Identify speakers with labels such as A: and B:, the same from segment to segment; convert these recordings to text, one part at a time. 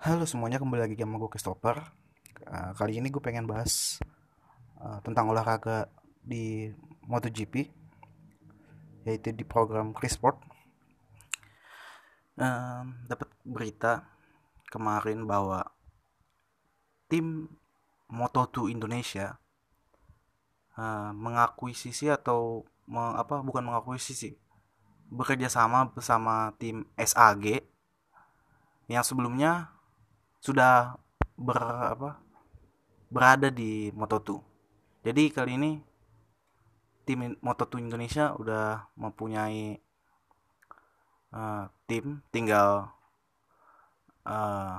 A: Halo semuanya, kembali lagi sama gue Christopher. Uh, kali ini gue pengen bahas uh, tentang olahraga di MotoGP, yaitu di program Chrisport. Uh, Dapat berita kemarin bahwa tim Moto2 Indonesia uh, mengakuisisi atau meng, apa bukan mengakuisisi bekerja sama bersama tim SAG yang sebelumnya sudah ber apa berada di Moto2. Jadi kali ini tim Moto2 Indonesia udah mempunyai uh, tim tinggal uh,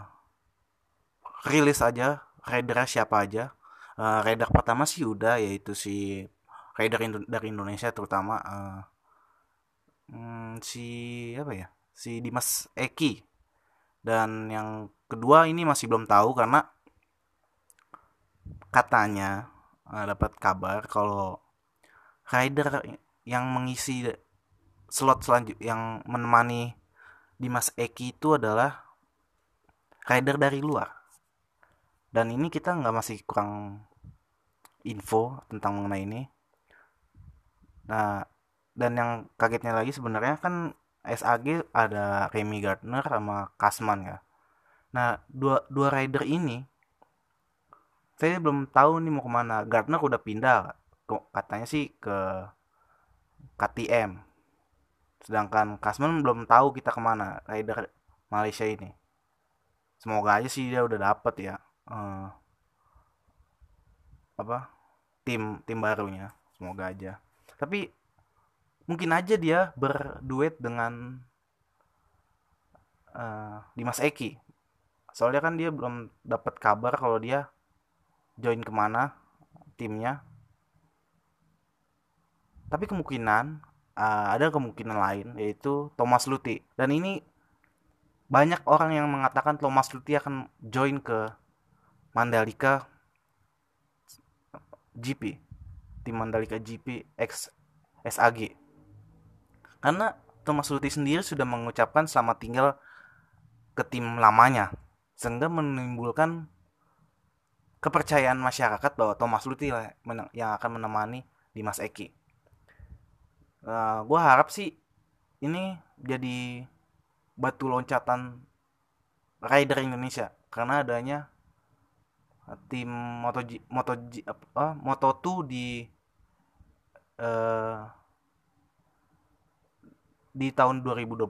A: rilis aja rider siapa aja. Uh, rider pertama sih udah yaitu si rider Indo dari Indonesia terutama uh, hmm, si apa ya? Si Dimas Eki dan yang kedua ini masih belum tahu karena katanya uh, dapat kabar kalau rider yang mengisi slot selanjut yang menemani Dimas Eki itu adalah rider dari luar dan ini kita nggak masih kurang info tentang mengenai ini nah dan yang kagetnya lagi sebenarnya kan SAG ada Remy Gardner sama Kasman ya. Nah, dua, dua rider ini saya belum tahu nih mau ke mana. Gardner udah pindah, katanya sih ke KTM. Sedangkan Kasman belum tahu kita ke mana rider Malaysia ini. Semoga aja sih dia udah dapet ya uh, apa tim tim barunya. Semoga aja. Tapi mungkin aja dia berduet dengan uh, Dimas Eki soalnya kan dia belum dapat kabar kalau dia join ke mana timnya. Tapi kemungkinan uh, ada kemungkinan lain yaitu Thomas Luti dan ini banyak orang yang mengatakan Thomas Luti akan join ke Mandalika GP tim Mandalika GP X SAG karena Thomas Luthi sendiri sudah mengucapkan selamat tinggal ke tim lamanya sehingga menimbulkan kepercayaan masyarakat bahwa Thomas Luthi yang akan menemani Dimas Eki. Uh, eh, gue harap sih ini jadi batu loncatan rider Indonesia karena adanya tim Moto Moto uh, Moto2 di uh, di tahun 2021.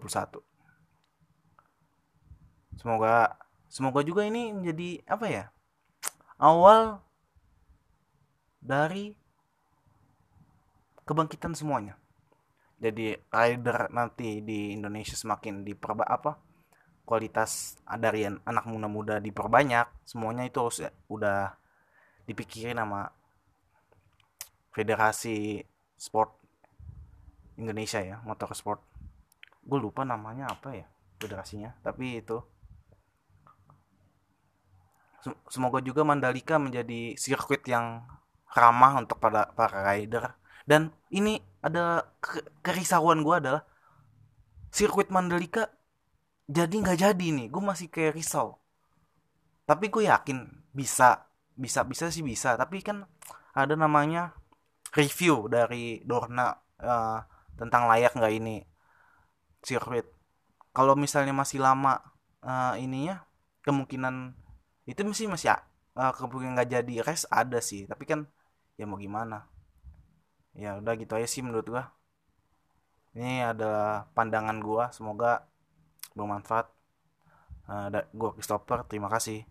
A: Semoga semoga juga ini menjadi apa ya? Awal dari kebangkitan semuanya. Jadi rider nanti di Indonesia semakin diperba apa? Kualitas dari anak muda-muda diperbanyak, semuanya itu harus udah dipikirin sama Federasi Sport Indonesia ya, motorsport gue lupa namanya apa ya federasinya tapi itu semoga juga Mandalika menjadi sirkuit yang ramah untuk pada para rider. Dan ini ada kerisauan gue adalah sirkuit Mandalika jadi nggak jadi nih. Gue masih kayak risau. Tapi gue yakin bisa bisa bisa sih bisa. Tapi kan ada namanya review dari Dorna uh, tentang layak nggak ini sirkuit. Kalau misalnya masih lama uh, ininya kemungkinan itu masih masih uh, kemungkinan nggak jadi race ada sih. Tapi kan ya mau gimana. Ya udah gitu aja sih menurut gua. Ini adalah pandangan gua. Semoga bermanfaat. Uh, gua Christopher terima kasih